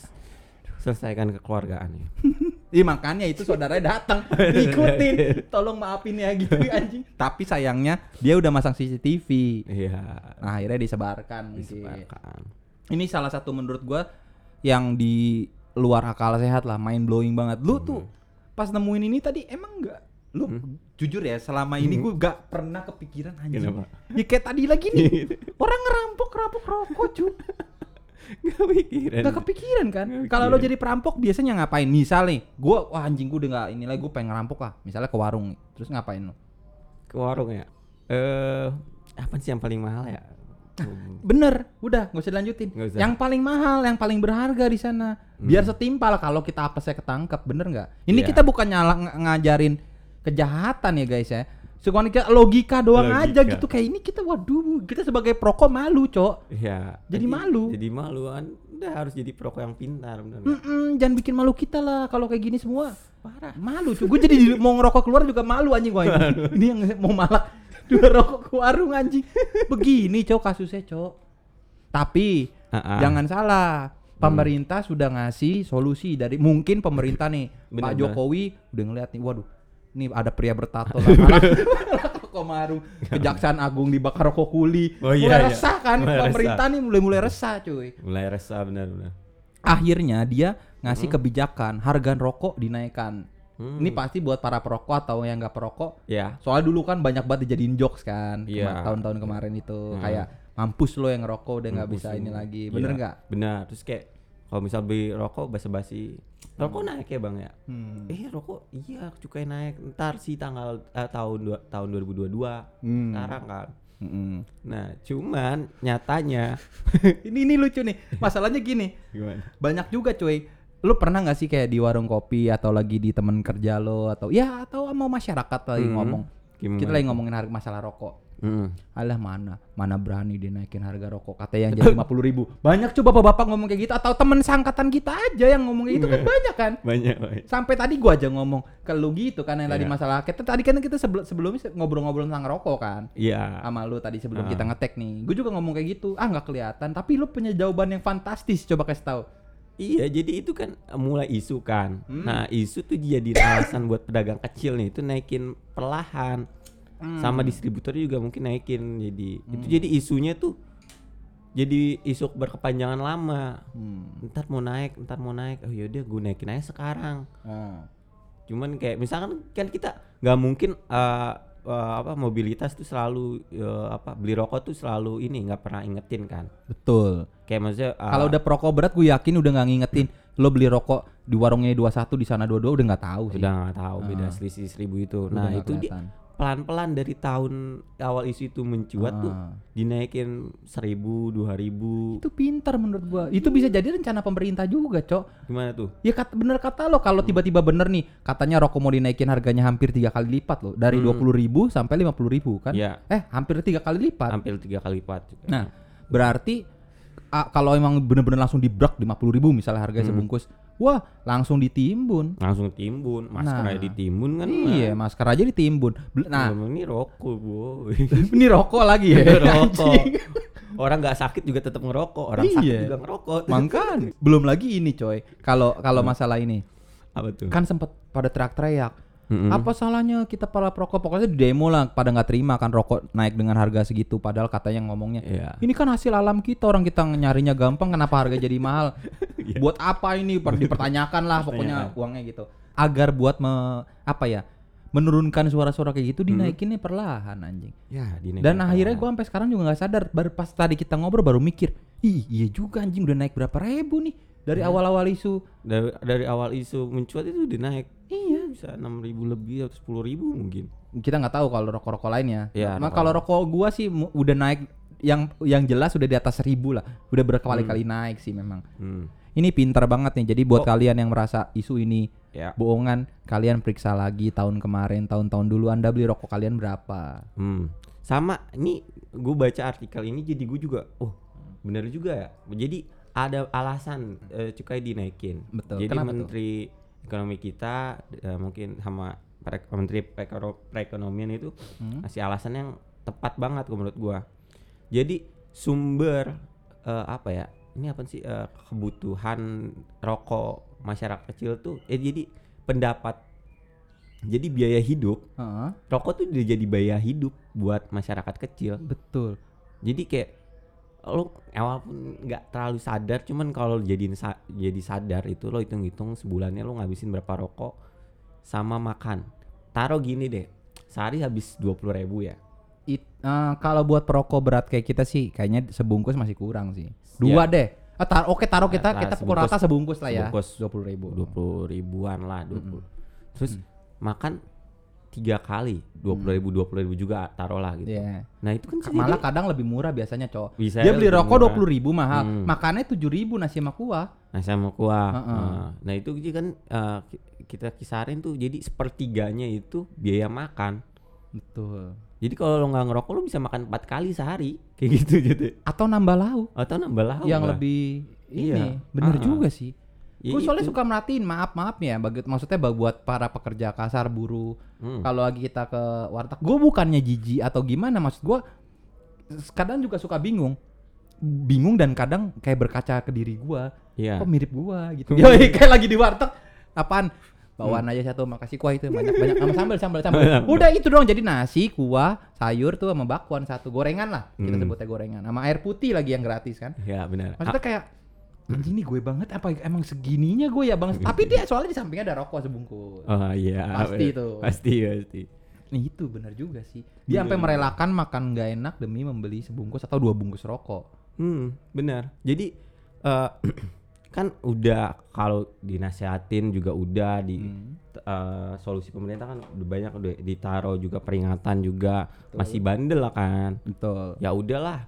selesaikan kekeluargaan ya. Iya makanya itu saudaranya datang ikutin. Tolong maafin ya gitu anjing. Tapi sayangnya dia udah masang CCTV. Iya. Nah, akhirnya disebarkan. Disebarkan. Ini salah satu menurut gua yang di luar akal sehat lah, mind blowing banget. Lu tuh pas nemuin ini tadi emang enggak lu jujur ya selama ini gua gak pernah kepikiran anjing. Kenapa? Ya kayak tadi lagi nih. orang ngerampok ngerampok rokok cu. Gak pikiran. Gak kepikiran kan? Kalau lo kepikiran. jadi perampok biasanya ngapain? Misal nih, gua wah anjing gua udah nggak ini lagi gua pengen ngerampok lah. Misalnya ke warung nih. Terus ngapain lo? Ke warung ya. Eh, apa sih yang paling mahal ya? Bener, udah nggak usah dilanjutin. Nggak usah. Yang paling mahal, yang paling berharga di sana, biar setimpal kalau kita apa saya ketangkep, bener nggak? Ini Iya. kita bukan nyala ng- ngajarin kejahatan ya guys ya. Sekarang kita logika doang Logika. aja gitu kayak ini kita waduh kita sebagai perokok malu cok. Iya. Jadi malu. Jadi malu kan. Udah harus jadi perokok yang pintar benar. Jangan bikin malu kita lah kalau kayak gini semua. Parah. Malu cuy. Gue jadi di- mau ngerokok keluar juga malu anjing gua ini. ini yang mau malak dua rokok ke warung anjing. Begini cok kasusnya cok. Tapi Ah-ah. jangan salah. Pemerintah sudah ngasih solusi dari mungkin pemerintah nih Benar, Pak. Jokowi udah ngeliat nih waduh nih ada pria bertato lah malak rokok marung kejaksaan agung dibakar rokok kuli Oh, iya, mulai iya. resah kan Mulai pemerintah nih mulai mulai resah cuy Mulai resah benar-benar. akhirnya dia ngasih kebijakan harga rokok dinaikkan. Hmm. Ini pasti buat para perokok atau yang nggak perokok. Ya. Soalnya dulu kan banyak banget dijadiin jokes kan, Iya. kema- tahun-tahun kemarin itu Hmm. kayak mampus lo yang ngerokok udah nggak bisa ini lagi, Iya, bener nggak? Benar. Terus kayak kalau misal beli rokok basa-basi, rokok naik ya bang ya? Hmm. Eh rokok iya cukai naik ntar sih tanggal eh, tahun dua, tahun 2022 Hmm. sekarang kan. Mm-mm. Nah cuman nyatanya ini ini lucu nih, masalahnya gini, gimana? banyak juga cuy. Lu pernah nggak sih kayak di warung kopi atau lagi di temen kerja lo atau ya atau sama masyarakat lagi Hmm. ngomong, Gimana kita lagi ngomongin harga masalah rokok. Mm. Alah mana, mana berani dinaikin harga rokok kata yang jadi lima puluh ribu. Banyak coba bapak-bapak ngomong kayak gitu atau temen sangkatan kita aja yang ngomong kayak gitu kan banyak kan. Banyak. banyak. Sampai tadi gua aja ngomong ke lu gitu kan yang tadi Iya. masalah kita tadi kan kita sebelum sebelumnya ngobrol-ngobrol tentang rokok kan. Iya. Sama lu tadi sebelum Ah. kita ngetek nih. Gue juga ngomong kayak gitu. Ah nggak kelihatan, tapi lu punya jawaban yang fantastis. Coba kasih tahu. Iya, jadi itu kan mulai isu kan. Hmm. Nah, isu tuh jadi alasan buat pedagang kecil nih itu naikin perlahan. Hmm. Sama distributor juga mungkin naikin. Jadi itu jadi isunya tuh jadi isu berkepanjangan lama. Hmm. Ntar mau naik, ntar mau naik. Oh yaudah gue naikin aja sekarang. Ah. Cuman kayak misalkan kan kita nggak mungkin eh, eh, apa mobilitas tuh selalu eh, apa beli rokok tuh selalu ini nggak pernah ingetin kan. Betul. Kayak maksudnya eh, Kalau udah perokok berat gue yakin udah nggak ngingetin lo beli rokok di warungnya 21 di sana 22 udah nggak tahu sih. udah nggak tahu beda Ah. selisih seribu itu. Udah Nah itu di. Pelan-pelan dari tahun awal isu itu mencuat tuh Ah. dinaikin seribu dua ribu Itu pintar menurut gua. Itu bisa jadi rencana pemerintah juga, Cok. gimana tuh? Ya kata bener kata lo kalau tiba-tiba bener nih katanya rokok mau dinaikin harganya hampir tiga kali lipat loh dari Hmm. dua puluh ribu sampai lima puluh ribu kan? Iya. Eh hampir tiga kali lipat. Hampir tiga kali lipat. juga. Nah berarti ah, kalau emang bener-bener langsung dibrak lima puluh ribu misalnya harganya Hmm. sebungkus, wah langsung ditimbun. langsung timbun, masker Nah. aja ditimbun kan? Iya masker aja ditimbun. Nah, Nah ini rokok boy. ini rokok lagi ya. rokok. Orang nggak sakit juga tetap ngerokok, orang sakit Iya. juga ngerokok. Makanya belum lagi ini coy. Kalau kalau masalah ini apa tuh? kan sempet pada teriak-teriak. Mm-mm. Apa salahnya kita para perokok? Pokoknya di demo lah pada nggak terima kan rokok naik dengan harga segitu. Padahal katanya ngomongnya Iya. ini kan hasil alam kita orang kita nyarinya gampang kenapa harga jadi mahal? Iya. buat apa ini? Per- Dipertanyakan lah pokoknya uangnya gitu. Agar buat me, apa ya? Menurunkan suara-suara kayak gitu dinaikinnya perlahan anjing. Ya, dinaikin Dan akhirnya perlahan. gua sampai sekarang juga nggak sadar. Baru pas tadi kita ngobrol baru mikir, ih iya juga anjing udah naik berapa ribu nih dari Iya. awal-awal isu. dari dari awal isu mencuat itu udah naik. Iya. Bisa enam ribu lebih atau sepuluh ribu mungkin. kita nggak tahu kalau rokok-rokok lainnya. Iya, Nah, rokok. kalau rokok gua sih udah naik yang yang jelas udah di atas seribu lah. Udah berkali-kali naik sih memang. Hmm. Ini pintar banget nih. Jadi buat Oh. kalian yang merasa isu ini Ya. bohongan, kalian periksa lagi tahun kemarin, tahun-tahun dulu Anda beli rokok kalian berapa? Hmm. Sama ini gue baca artikel ini jadi gue juga oh bener juga ya. Jadi ada alasan eh, cukai dinaikin. Betul. Jadi Kenapa tuh? menteri ekonomi kita eh, mungkin sama menteri perekonomian itu Hmm? kasih alasan yang tepat banget menurut gua. Jadi sumber eh, apa ya? Ini apa sih eh, kebutuhan rokok masyarakat kecil tuh eh jadi pendapat jadi biaya hidup Heeh, rokok tuh udah jadi biaya hidup buat masyarakat kecil. betul. Jadi kayak lo walaupun nggak terlalu sadar, cuman kalau jadiin sa- jadi sadar itu lo hitung-hitung sebulannya lo ngabisin berapa rokok sama makan. Taruh gini deh, sehari habis dua puluh ribu ya. It, eh, kalau buat perokok berat kayak kita sih kayaknya sebungkus masih kurang sih. Dua deh. Ah, tar- oke taruh kita Nah, kita pukul sebungkus- rata sebungkus lah ya. sebungkus. Dua puluh ribu. dua puluh ribuan lah, dua puluh. Terus makan tiga kali, dua puluh ribu, dua puluh ribu juga taruh lah gitu. Iya. Nah itu kan Malah kadang lebih murah biasanya, Cok. Bisa Dia beli rokok dua puluh ribu mahal, Hmm. makannya tujuh ribu nasi sama kuah. Nah sama kuah. Heeh. Nah, Nah itu jadi kan ki- kita kisarin tuh jadi sepertiganya itu biaya makan. Betul. Jadi kalau lo nggak ngerokok lo bisa makan empat kali sehari kayak gitu gitu. Atau nambah lauk Atau nambah lauk yang lah. lebih Iya. ini. Bener Ah. juga sih. Ya Gue soalnya itu. suka merhatiin, maaf maaf ya, bagi, maksudnya buat para pekerja kasar buruh. Hmm. Kalau lagi kita ke warteg, gue bukannya jijik atau gimana, maksud gue kadang juga suka bingung, bingung dan kadang kayak berkaca ke diri gue, Iya. kok mirip gue gitu. Yoi, kayak lagi di warteg, apaan? Bawaan aja satu, makasih kuah itu banyak banyak sama sambal sambal sambal. Udah itu doang jadi nasi, kuah, sayur tuh sama bakwan satu, gorengan lah kita Hmm. sebutnya gorengan, sama air putih lagi yang gratis kan. Ya benar. Maksudnya kayak anjing nih gue banget apa emang segininya gue ya bang tapi dia soalnya di sampingnya ada rokok sebungkus Oh iya. Pasti itu. Pasti pasti. Nih itu benar juga sih dia sampai merelakan makan nggak enak demi membeli sebungkus atau dua bungkus rokok Hmm, benar. Jadi eh kan udah kalau dinasehatin juga udah di Hmm. eh, solusi pemerintah kan udah banyak udah ditaruh juga peringatan juga masih bandel lah kan. betul Ya udahlah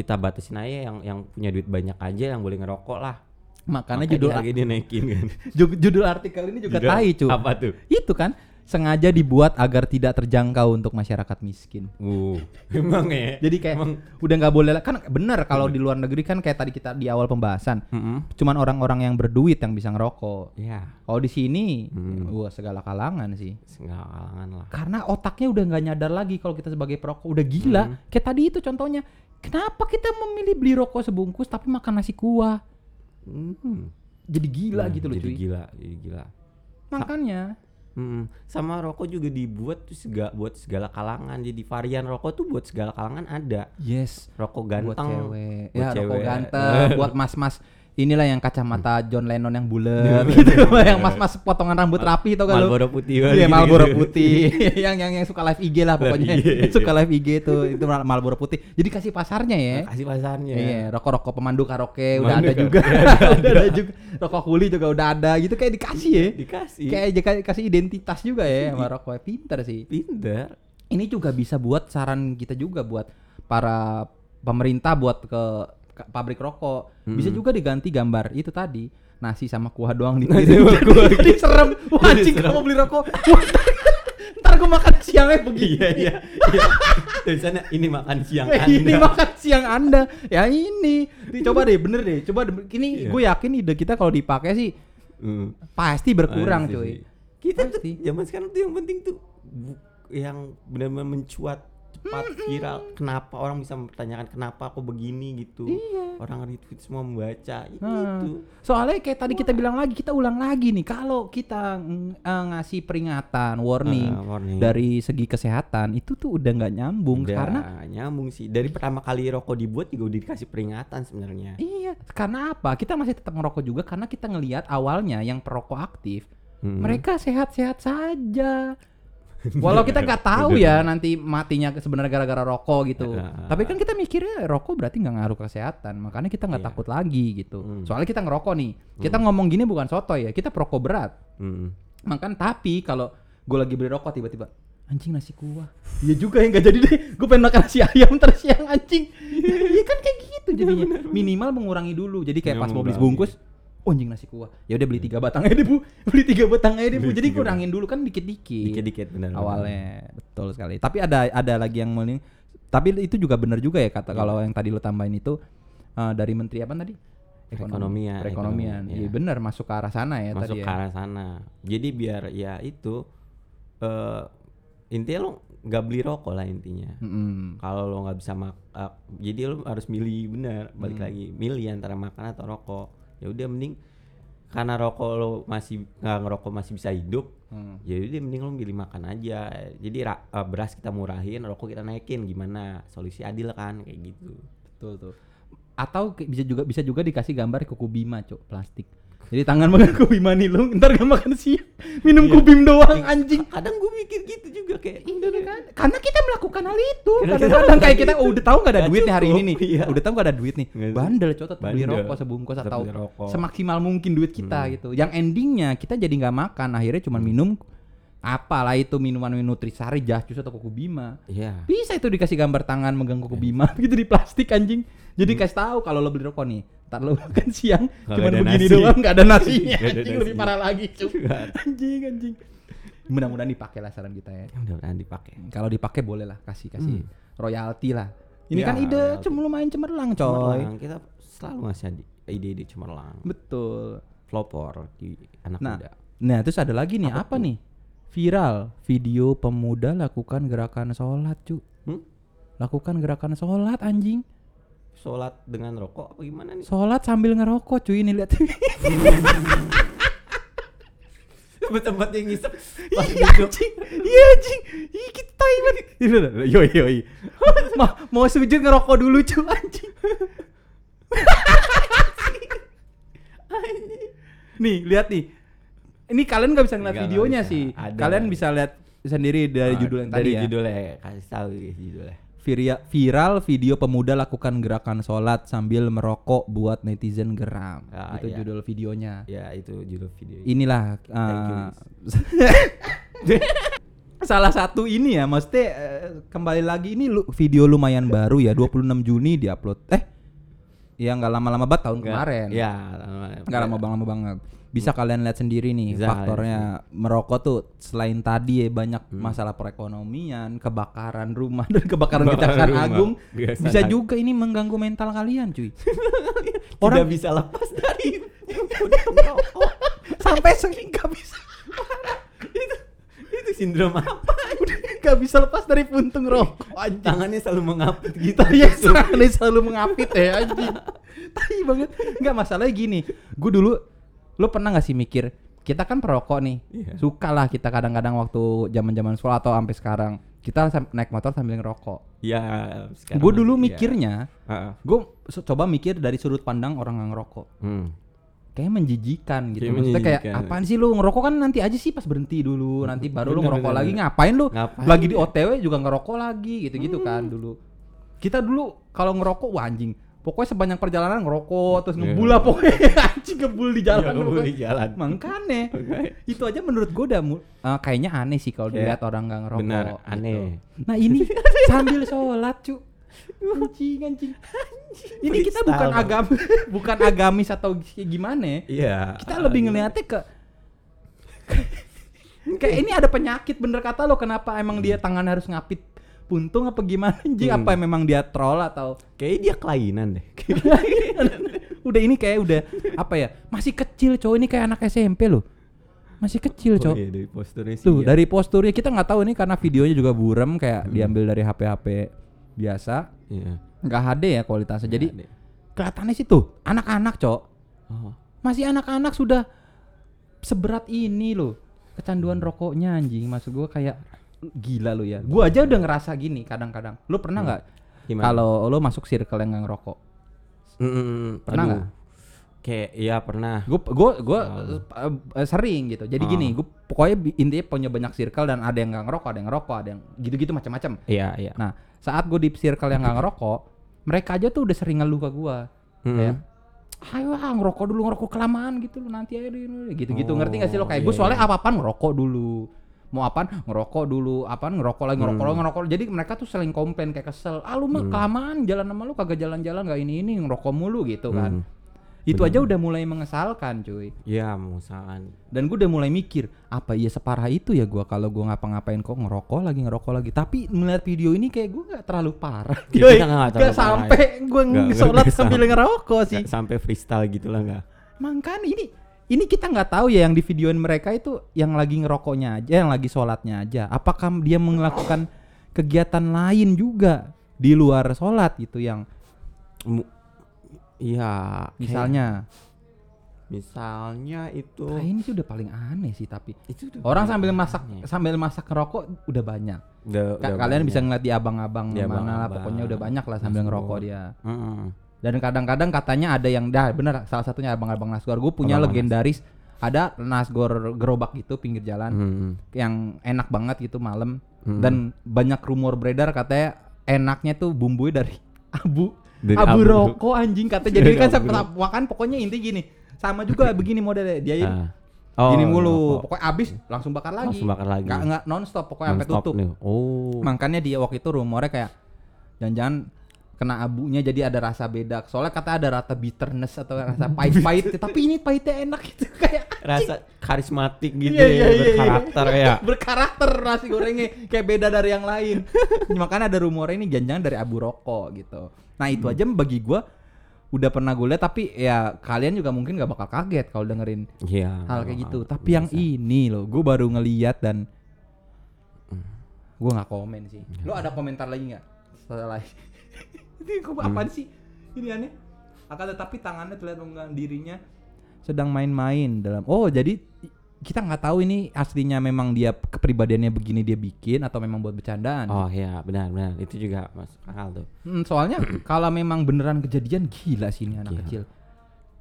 kita batasin aja yang yang punya duit banyak aja yang boleh ngerokok lah. makanya Makanya judul harga dinaikin kan. ju- judul artikel ini juga Judul tai cu Apa tuh? itu kan sengaja dibuat agar tidak terjangkau untuk masyarakat miskin. Uh, emang ya. Jadi kayak Emang- udah nggak boleh kan bener kalau di luar negeri kan kayak tadi kita di awal pembahasan Mm-mm. cuman orang-orang yang berduit yang bisa ngerokok. Ya, Kalau di sini Hmm. wah segala kalangan sih. segala kalangan lah. Karena otaknya udah nggak nyadar lagi kalau kita sebagai perokok udah gila. Hmm. Kayak tadi itu contohnya. Kenapa kita memilih beli rokok sebungkus tapi makan nasi kuah? Hmm. Jadi gila Nah, gitu loh jadi cuy. gila, jadi gila. Makanya Mm-mm. Sama rokok juga dibuat tuh segala buat segala kalangan. Jadi varian rokok tuh buat segala kalangan ada. yes Rokok buat ganteng, cewek. buat ya rokok cewek. ganteng, buat mas-mas inilah yang kacamata John Lennon yang bulat gitu, yang mas-mas potongan rambut rapi tau gak lu? Marlboro putih. Iya. Marlboro putih yang yang yang suka live IG lah pokoknya IG. suka live IG itu itu Mal- Marlboro putih jadi kasih pasarnya ya Kasih pasarnya. Iya, rokok-rokok pemandu karaoke udah ada juga. udah ada juga. Rokok kuli juga udah ada gitu kayak dikasih ya. Dikasih. Kayak kasih identitas juga ya sama rokok. Pinter sih. pinter. Ini juga bisa buat saran kita juga buat para pemerintah buat ke pabrik rokok. Bisa Hmm. juga diganti gambar itu tadi. Nasi sama kuah doang di. Jadi serem. Wah, anjing kamu beli rokok. Ntar gue makan siangnya begini. Iya iya. iya. Tulisannya ini makan siang Anda. ini makan siang anda ya ini coba deh bener deh coba deh. ini Iya. gue yakin ide kita kalau dipakai sih Hmm. pasti berkurang Pasti cuy sih. Kita tuh Pasti. zaman sekarang tuh yang penting tuh yang benar-benar mencuat cepat viral. Kenapa orang bisa mempertanyakan kenapa aku begini gitu? Iya. Orang retweet semua membaca ya Nah, gitu. soalnya kayak tadi kita bilang lagi kita ulang lagi nih kalau kita eh, ngasih peringatan warning Ah, warning. dari segi kesehatan itu tuh udah nggak nyambung Udah karena nyambung sih. Dari pertama kali rokok dibuat juga udah dikasih peringatan sebenarnya. iya karena apa kita masih tetap ngerokok juga karena kita ngelihat awalnya yang perokok aktif Hmm. mereka sehat-sehat saja Walau kita nggak tahu ya nanti matinya sebenarnya gara-gara rokok gitu. Heeh. Tapi kan kita mikirnya rokok berarti nggak ngaruh ke kesehatan, makanya kita nggak Iya. takut lagi gitu. Hmm. Soalnya kita ngerokok nih, kita ngomong gini bukan soto ya, kita perokok berat. Hmm. Makan tapi kalau gue lagi beli rokok tiba-tiba anjing nasi kuah. Iya juga ya nggak jadi deh. Gue pengen makan nasi ayam terus siang anjing. Iya kan kayak gitu jadinya. Minimal mengurangi dulu. Jadi kayak Minimal pas mau beli sebungkus Oh, anjing nasi kuah. Ya udah beli tiga batang aja deh, Bu. Beli tiga batang aja deh, Bu. Jadi kurangin dulu kan dikit-dikit Dikit-dikit benar. awalnya betul sekali tapi ada ada lagi yang mending tapi itu juga benar juga ya kata kalau yang tadi lo tambahin itu eh, dari menteri apa tadi Perekonomian, perekonomian ekonomi, iya iya. benar masuk ke arah sana ya masuk tadi ke ya arah sana. Jadi biar ya itu eh intinya lo nggak beli rokok lah intinya. Mm-mm. Kalau lo nggak bisa mak, eh, jadi lo harus milih benar. Balik Hmm. lagi milih antara makan atau rokok. Ya udah mending karena rokok lo masih nggak ngerokok masih bisa hidup. Hmm. Ya udah mending lo milih makan aja. Jadi ra- eh, beras kita murahin, rokok kita naikin gimana? Solusi adil kan kayak gitu. betul tuh atau bisa juga bisa juga dikasih gambar kuku bima cok plastik jadi tangan makan kuku bima nih lo ntar gak makan siang minum Iya. kubim doang anjing Kadang gue mikir gitu juga kayak Iya kan? Karena kita melakukan hal itu. Kadang-kadang kayak kita oh, udah tahu nggak ada Nggak duit nih hari ini cukup, nih. iya. Udah tahu nggak ada duit nih. Bandel cotot beli rokok sebungkus atau semaksimal mungkin duit kita Hmm. gitu. Yang endingnya kita jadi nggak makan, akhirnya cuma minum apalah itu minuman nutrisari, jus atau kuku bima. Iya. Bisa itu dikasih gambar tangan megang kuku bima gitu di plastik anjing. Jadi kasih tahu kalau lo beli rokok nih, ntar lo makan siang Nggak cuma ada begini nasi. doang nggak ada nasinya. Nggak ada anjing lebih nasi. parah lagi cuy. Anjing anjing. Mudah-mudahan dipakai lah saran kita ya. Ya mudah-mudahan dipakai. Kalau dipakai boleh lah kasih kasih Hmm. royalti lah. Ini Ya, kan ide royalti. cuma lumayan cemerlang coy. Cemerlang, kita selalu ngasih ide- ide-ide cemerlang. Betul. Pelopor di anak Nah, muda. nah terus ada lagi nih apa, nih? Viral video pemuda lakukan gerakan sholat cu. Hmm? Lakukan gerakan sholat anjing. Sholat dengan rokok apa gimana nih? Sholat sambil ngerokok cuy ini lihat. Tempat yang ngisep pas Iya duduk. anjing. Iya anjing. Ih kita tai banget. Ini loh, Yo yo yo. Ma- mau sujud ngerokok dulu cu anjing. nih lihat nih. Ini kalian nggak bisa ngeliat Nggak, videonya bisa. sih. Ada. Kalian bisa lihat sendiri dari judul yang dari tadi ya. judulnya kasih tahu ya judulnya. Viria- viral video pemuda lakukan gerakan sholat sambil merokok buat netizen geram. Ah, Itu iya. judul videonya. Ya itu judul video. Inilah uh, salah satu ini ya, maksudnya eh, kembali lagi ini lu, video lumayan baru ya, 26 Juni diupload. Eh, ya nggak lama-lama banget tahun Nggak- kemarin. Ya. Nggak lama banget lama banget. Bisa kalian lihat sendiri nih Bisa, faktornya merokok tuh selain tadi ya banyak Hmm. masalah perekonomian, kebakaran rumah dan kebakaran kejaksaan agung. Kejaksaan Bisa juga ini mengganggu mental kalian, cuy. Tidak Orang bisa lepas dari sampai sering gak bisa itu sindrom apa? udah gak bisa lepas dari puntung rokok anjing. Tangannya selalu mengapit gitu. Iya, tangannya selalu mengapit ya anjing. Tai banget. Enggak masalahnya gini. Gue dulu lu pernah gak sih mikir kita kan perokok nih. Iya. Suka lah kita kadang-kadang waktu zaman-zaman sekolah atau sampai sekarang kita naik motor sambil ngerokok. Ya, sekarang Gue dulu iya. mikirnya, Heeh. gue coba mikir dari sudut pandang orang yang ngerokok. Hmm. Kayak menjijikan gitu. Kayak Maksudnya kayak apaan sih lu ngerokok kan nanti aja sih pas berhenti dulu, nanti baru lu Bener, ngerokok bener, lagi bener. ngapain lu? Ngapain Lagi di ya? OTW juga ngerokok lagi gitu-gitu kan dulu. Kita dulu kalau ngerokok wah anjing. Pokoknya sepanjang perjalanan ngerokok terus Iya. ngebul lah pokoknya anjing ngebul di jalan. Ngebul pokoknya. di jalan. Makanya itu aja menurut gue udah eh, kayaknya aneh sih kalau Kayak dilihat orang nggak ngerokok. benar, gitu. aneh. Nah ini sambil sholat cu. Anjing anjing. Ini kita bukan agam bukan agamis atau gimana. Iya. Kita lebih ngeliatnya ke kayak ini ada penyakit bener kata lo kenapa emang dia tangan harus ngapit puntung apa gimana anjing Hmm. apa memang dia troll atau Kayaknya dia kelainan deh. udah ini kayak udah apa ya masih kecil cowok ini kayak anak SMP loh masih kecil Oh cowok iya, dari posturnya sih. Tuh iya. dari posturnya kita nggak tahu ini karena videonya juga buram kayak Hmm. diambil dari HP HP biasa Iya. nggak HD ya kualitasnya jadi ada. kelihatannya sih tuh anak-anak cowok Oh. masih anak-anak sudah seberat ini loh kecanduan rokoknya anjing maksud gua kayak gila lo ya gua aja udah ngerasa gini kadang-kadang lu pernah nggak Gimana? kalau lu masuk circle yang nggak ngerokok Mm, mm, mm. Pernah nggak? Kayak iya pernah. gua gua gua Oh. eh, eh, sering gitu jadi gini gua pokoknya bi- intinya punya banyak circle dan ada yang nggak ngerokok ada yang ngerokok ada yang gitu-gitu macam-macam Iya, iya. nah saat gue di circle yang nggak ngerokok mereka aja tuh udah sering ngeluh ke gua Mm. kayak ayo ah ngerokok dulu ngerokok kelamaan gitu loh nanti aja dulu gitu-gitu Oh, ngerti gak sih lo kayak iya, gue soalnya iya. apa-apaan ngerokok dulu mau apaan ngerokok dulu apaan ngerokok lagi ngerokok Hmm. lagi ngerokok jadi mereka tuh sering komplain kayak kesel ah lu mah Hmm. kelamaan jalan sama lu kagak jalan-jalan gak ini ini ngerokok mulu gitu kan Hmm. itu Bener. aja udah mulai mengesalkan cuy Iya, mengusahakan. dan gue udah mulai mikir apa iya separah itu ya gua kalau gua ngapa-ngapain kok ngerokok lagi ngerokok lagi tapi melihat video ini kayak gue nggak terlalu parah Ya, kita nggak terlalu nggak parah, sampai gue Nggak- nggak sholat sambil ngerokok sih Nggak sampai freestyle gitu lah enggak. Makanya ini ini kita nggak tahu ya yang di videoin mereka itu yang lagi ngerokoknya aja, yang lagi sholatnya aja. Apakah dia melakukan kegiatan lain juga di luar sholat gitu yang Iya, misalnya misalnya itu ah, ini sih udah paling aneh sih tapi itu udah orang sambil masak aneh. sambil masak ngerokok udah banyak. Udah- Ka- udah kalian bisa banyak. ngeliat di abang-abang Di mana lah abang-abang, pokoknya udah banyak lah sambil Nasgor. ngerokok dia. Mm-mm. Dan kadang-kadang katanya ada yang dah bener salah satunya abang-abang Nasgor. Gue punya Abang-abang legendaris ada Nasgor gerobak gitu pinggir jalan. Mm. yang enak banget gitu malam Hmm. dan banyak rumor beredar katanya enaknya tuh bumbunya dari abu Dari abu, abu. rokok anjing katanya jadi kan sampai rokok. makan pokoknya inti gini sama juga begini modelnya dia Ah. Oh, gini mulu rokok. pokoknya abis langsung bakar lagi Langsung bakar lagi. nggak nggak nonstop pokoknya sampai Non-stop tutup nih. Oh. makanya dia waktu itu rumornya kayak jangan-jangan kena abunya jadi ada rasa beda soalnya kata ada rasa bitterness atau rasa pahit-pahit tapi ini pahitnya enak gitu kayak Rasa karismatik gitu Iya, ya, iya, iya, berkarakter iya. ya. berkarakter nasi gorengnya kayak beda dari yang lain makanya ada rumornya ini jangan-jangan dari abu rokok gitu nah itu Hmm. aja bagi gua udah pernah gue lihat tapi ya kalian juga mungkin gak bakal kaget kalau dengerin Iya. hal kayak gitu tapi yang biasa. ini loh gue baru ngeliat dan Hmm. gue nggak komen sih Iya. lo ada komentar lagi nggak setelah ini kok Hmm. apaan sih ini aneh akan tetapi tangannya terlihat mengangkat dirinya sedang main-main dalam oh jadi kita nggak tahu ini aslinya memang dia kepribadiannya begini dia bikin atau memang buat bercandaan Oh iya, benar benar. Itu juga masuk akal tuh. Hmm, soalnya kalau memang beneran kejadian gila sih ini anak Gila. kecil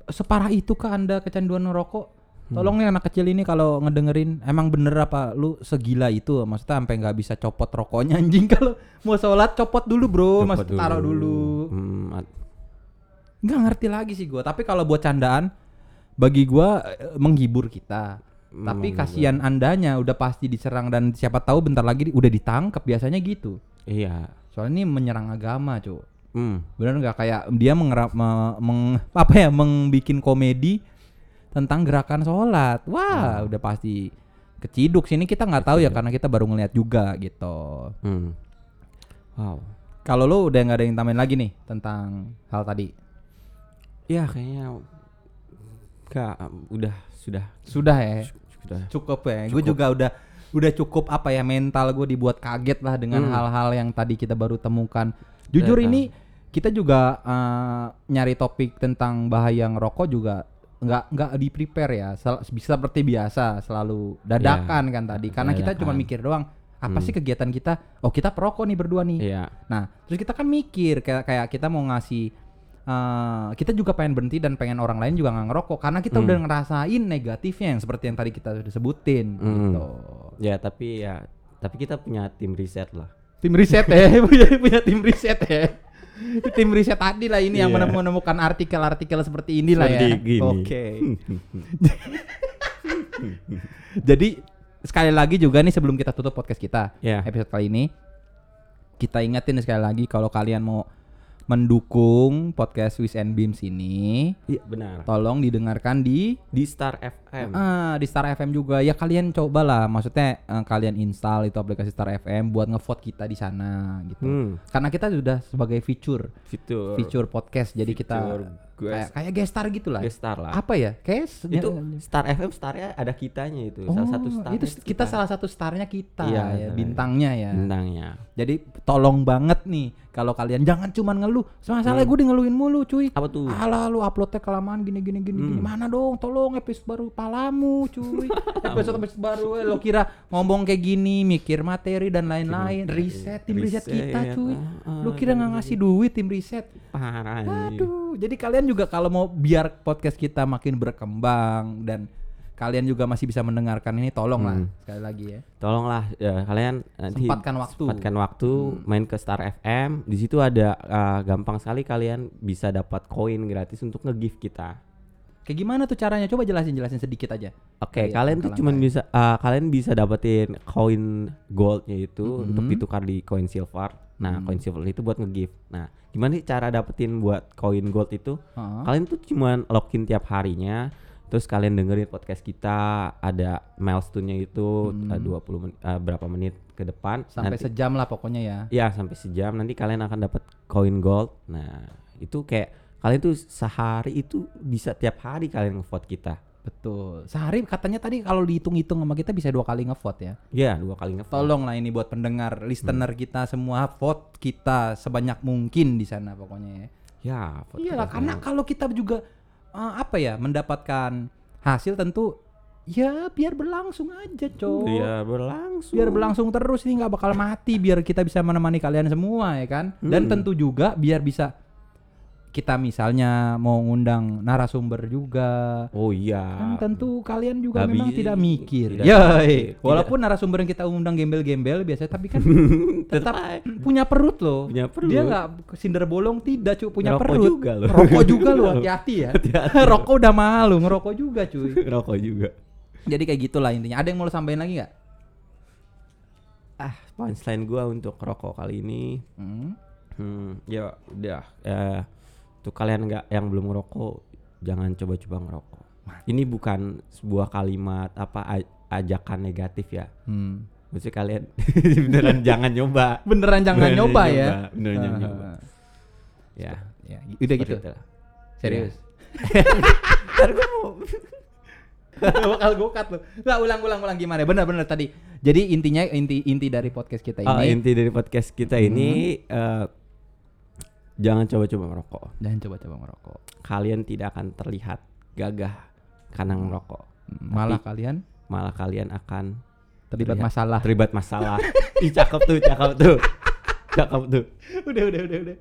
separah itu kah anda kecanduan merokok Hmm. Tolong nih anak kecil ini kalau ngedengerin emang bener apa lu segila itu? Maksudnya sampai nggak bisa copot rokoknya anjing. Kalau mau sholat copot dulu bro. Copot mas taruh dulu. Hmm, nggak ngerti lagi sih gua. Tapi kalau buat candaan bagi gua eh, menghibur kita. Tapi Menghibur. kasihan andanya udah pasti diserang dan siapa tahu bentar lagi udah ditangkap biasanya gitu. Iya. soalnya ini menyerang agama cuy Hmm. Bener nggak? Kayak dia mengerap me- meng, apa ya? Membikin komedi tentang gerakan sholat. Wah, udah pasti keciduk sini kita nggak tahu ya karena kita baru ngeliat juga gitu. Hmm. Wow. Kalau lu udah nggak ada yang tambahin lagi nih tentang hal tadi. Ya kayaknya enggak udah sudah Sudah ya. sudah. Cukup ya. Gue juga udah udah cukup apa ya mental gue dibuat kaget lah dengan Hmm. hal-hal yang tadi kita baru temukan. Jujur Datang. ini kita juga eh, nyari topik tentang bahaya ngerokok juga nggak nggak di prepare ya. Sel- bisa seperti biasa selalu dadakan kan tadi. Karena kita cuma Dadakan. mikir doang. Apa Hmm. sih kegiatan kita? Oh kita perokok nih berdua nih. Iya. Nah, terus kita kan mikir kayak kayak kita mau ngasih eh, kita juga pengen berhenti dan pengen orang lain juga nggak ngerokok karena kita Hmm. udah ngerasain negatifnya yang seperti yang tadi kita sudah sebutin Hmm. gitu. Ya tapi ya tapi kita punya tim riset lah. Tim riset ya, punya punya tim riset ya. tim riset tadi lah ini yang Iya. menemukan artikel-artikel seperti inilah ya. Seperti gini. Oke. Jadi sekali lagi juga nih sebelum kita tutup podcast kita Ya. episode kali ini kita ingetin sekali lagi kalau kalian mau mendukung podcast Wish and Beams ini Iya benar. tolong didengarkan di Di Star FM. ah, di Star FM juga. Ya kalian cobalah. Maksudnya eh, kalian install itu aplikasi Star FM buat ngevote kita di sana gitu. Hmm. karena kita sudah sebagai feature Fitur. feature podcast. Jadi kita Fitur guest- kayak kayak guest star gitu lah Guest star lah. apa ya? Kayak se- itu Star FM starnya ada kitanya itu. Salah satu Oh, star itu kita salah satu starnya kita Iya, ya bintangnya ya. Bintangnya. Jadi tolong banget nih kalau kalian jangan cuman ngeluh. Masalahnya Hmm. gue di ngeluhin mulu cuy. Apa tuh? Alah lu uploadnya kelamaan gini gini gini gini. Hmm. mana dong? Tolong episode baru palamu cuy. Episode episode baru eh, lo kira ngomong kayak gini mikir materi dan lain-lain. riset tim riset, kita Riset, cuy. ah, lu kira nggak ngasih duit tim riset parah anjing. aduh. Jadi kalian juga kalau mau biar podcast kita makin berkembang dan kalian juga masih bisa mendengarkan ini tolong lah Hmm. sekali lagi ya. Tolonglah ya, kalian nanti Sempatkan waktu. Hmm. sempatkan waktu main ke Star FM di situ ada uh, gampang sekali kalian bisa dapat koin gratis untuk nge-gift kita kayak gimana tuh caranya coba jelasin jelasin sedikit aja Oke, Kayak kalian tuh ya. bisa uh, kalian bisa dapetin koin goldnya itu untuk Mhm. ditukar di koin silver. Nah, Hmm. koin silver itu buat nge-gift. Nah, gimana sih cara dapetin buat koin gold itu? Heeh. Kalian tuh cuman login tiap harinya, terus kalian dengerin podcast kita, ada milestone-nya itu Hmm. uh, 20 menit, uh, berapa menit ke depan. sampai nanti, sejam lah pokoknya ya Ya, sampai sejam nanti kalian akan dapat koin gold. Nah, itu kayak kalian tuh sehari itu bisa tiap hari kalian ngevote kita. Betul. Sehari katanya tadi kalau dihitung-hitung sama kita bisa dua kali ngevote ya. Ya, dua kali ngevote. Tolong lah ini buat pendengar, listener kita semua vote kita sebanyak mungkin di sana pokoknya ya. Ya, vote Iyalah kita karena semua. kalau kita juga eh, apa ya mendapatkan hasil tentu ya biar berlangsung aja, Cok. Iya berlangsung. Biar berlangsung terus ini nggak bakal mati biar kita bisa menemani kalian semua ya kan. Dan Hmm. tentu juga biar bisa kita misalnya mau ngundang narasumber juga Oh iya. kan tentu kalian juga memang tidak mikir tidak ya mikir. walaupun narasumber yang kita undang gembel-gembel biasa tapi kan tetap punya perut loh Punya perut. dia nggak sinder bolong tidak cuy punya Ngerokok perut juga loh. rokok juga loh hati-hati ya rokok udah malu ngerokok juga cuy Rokok juga. jadi kayak gitulah intinya ada yang mau lo sampaikan lagi nggak Ah, punchline gua untuk rokok kali ini. hmm. Hmm, ya udah. Ya, tuh kalian nggak yang belum ngerokok, jangan coba-coba ngerokok. Ini bukan sebuah kalimat apa ajakan negatif ya. Hmm. Maksudnya kalian beneran jangan nyoba. beneran jangan Beneran nyoba ya nyoba, beneran jangan Ah, nyoba. Ya. ya udah gitu itulah. serius Ntar gua mau bakal gue cut lo nggak ulang ulang ulang gimana bener bener tadi jadi intinya inti inti dari podcast kita Oh, ini inti dari podcast kita ini eh, jangan coba-coba merokok. jangan coba-coba merokok Kalian tidak akan terlihat gagah karena merokok. malah kalian Malah kalian akan terlibat terlihat masalah terlibat masalah. Ih, cakep tuh, cakep tuh. Cakep tuh. udah udah udah udah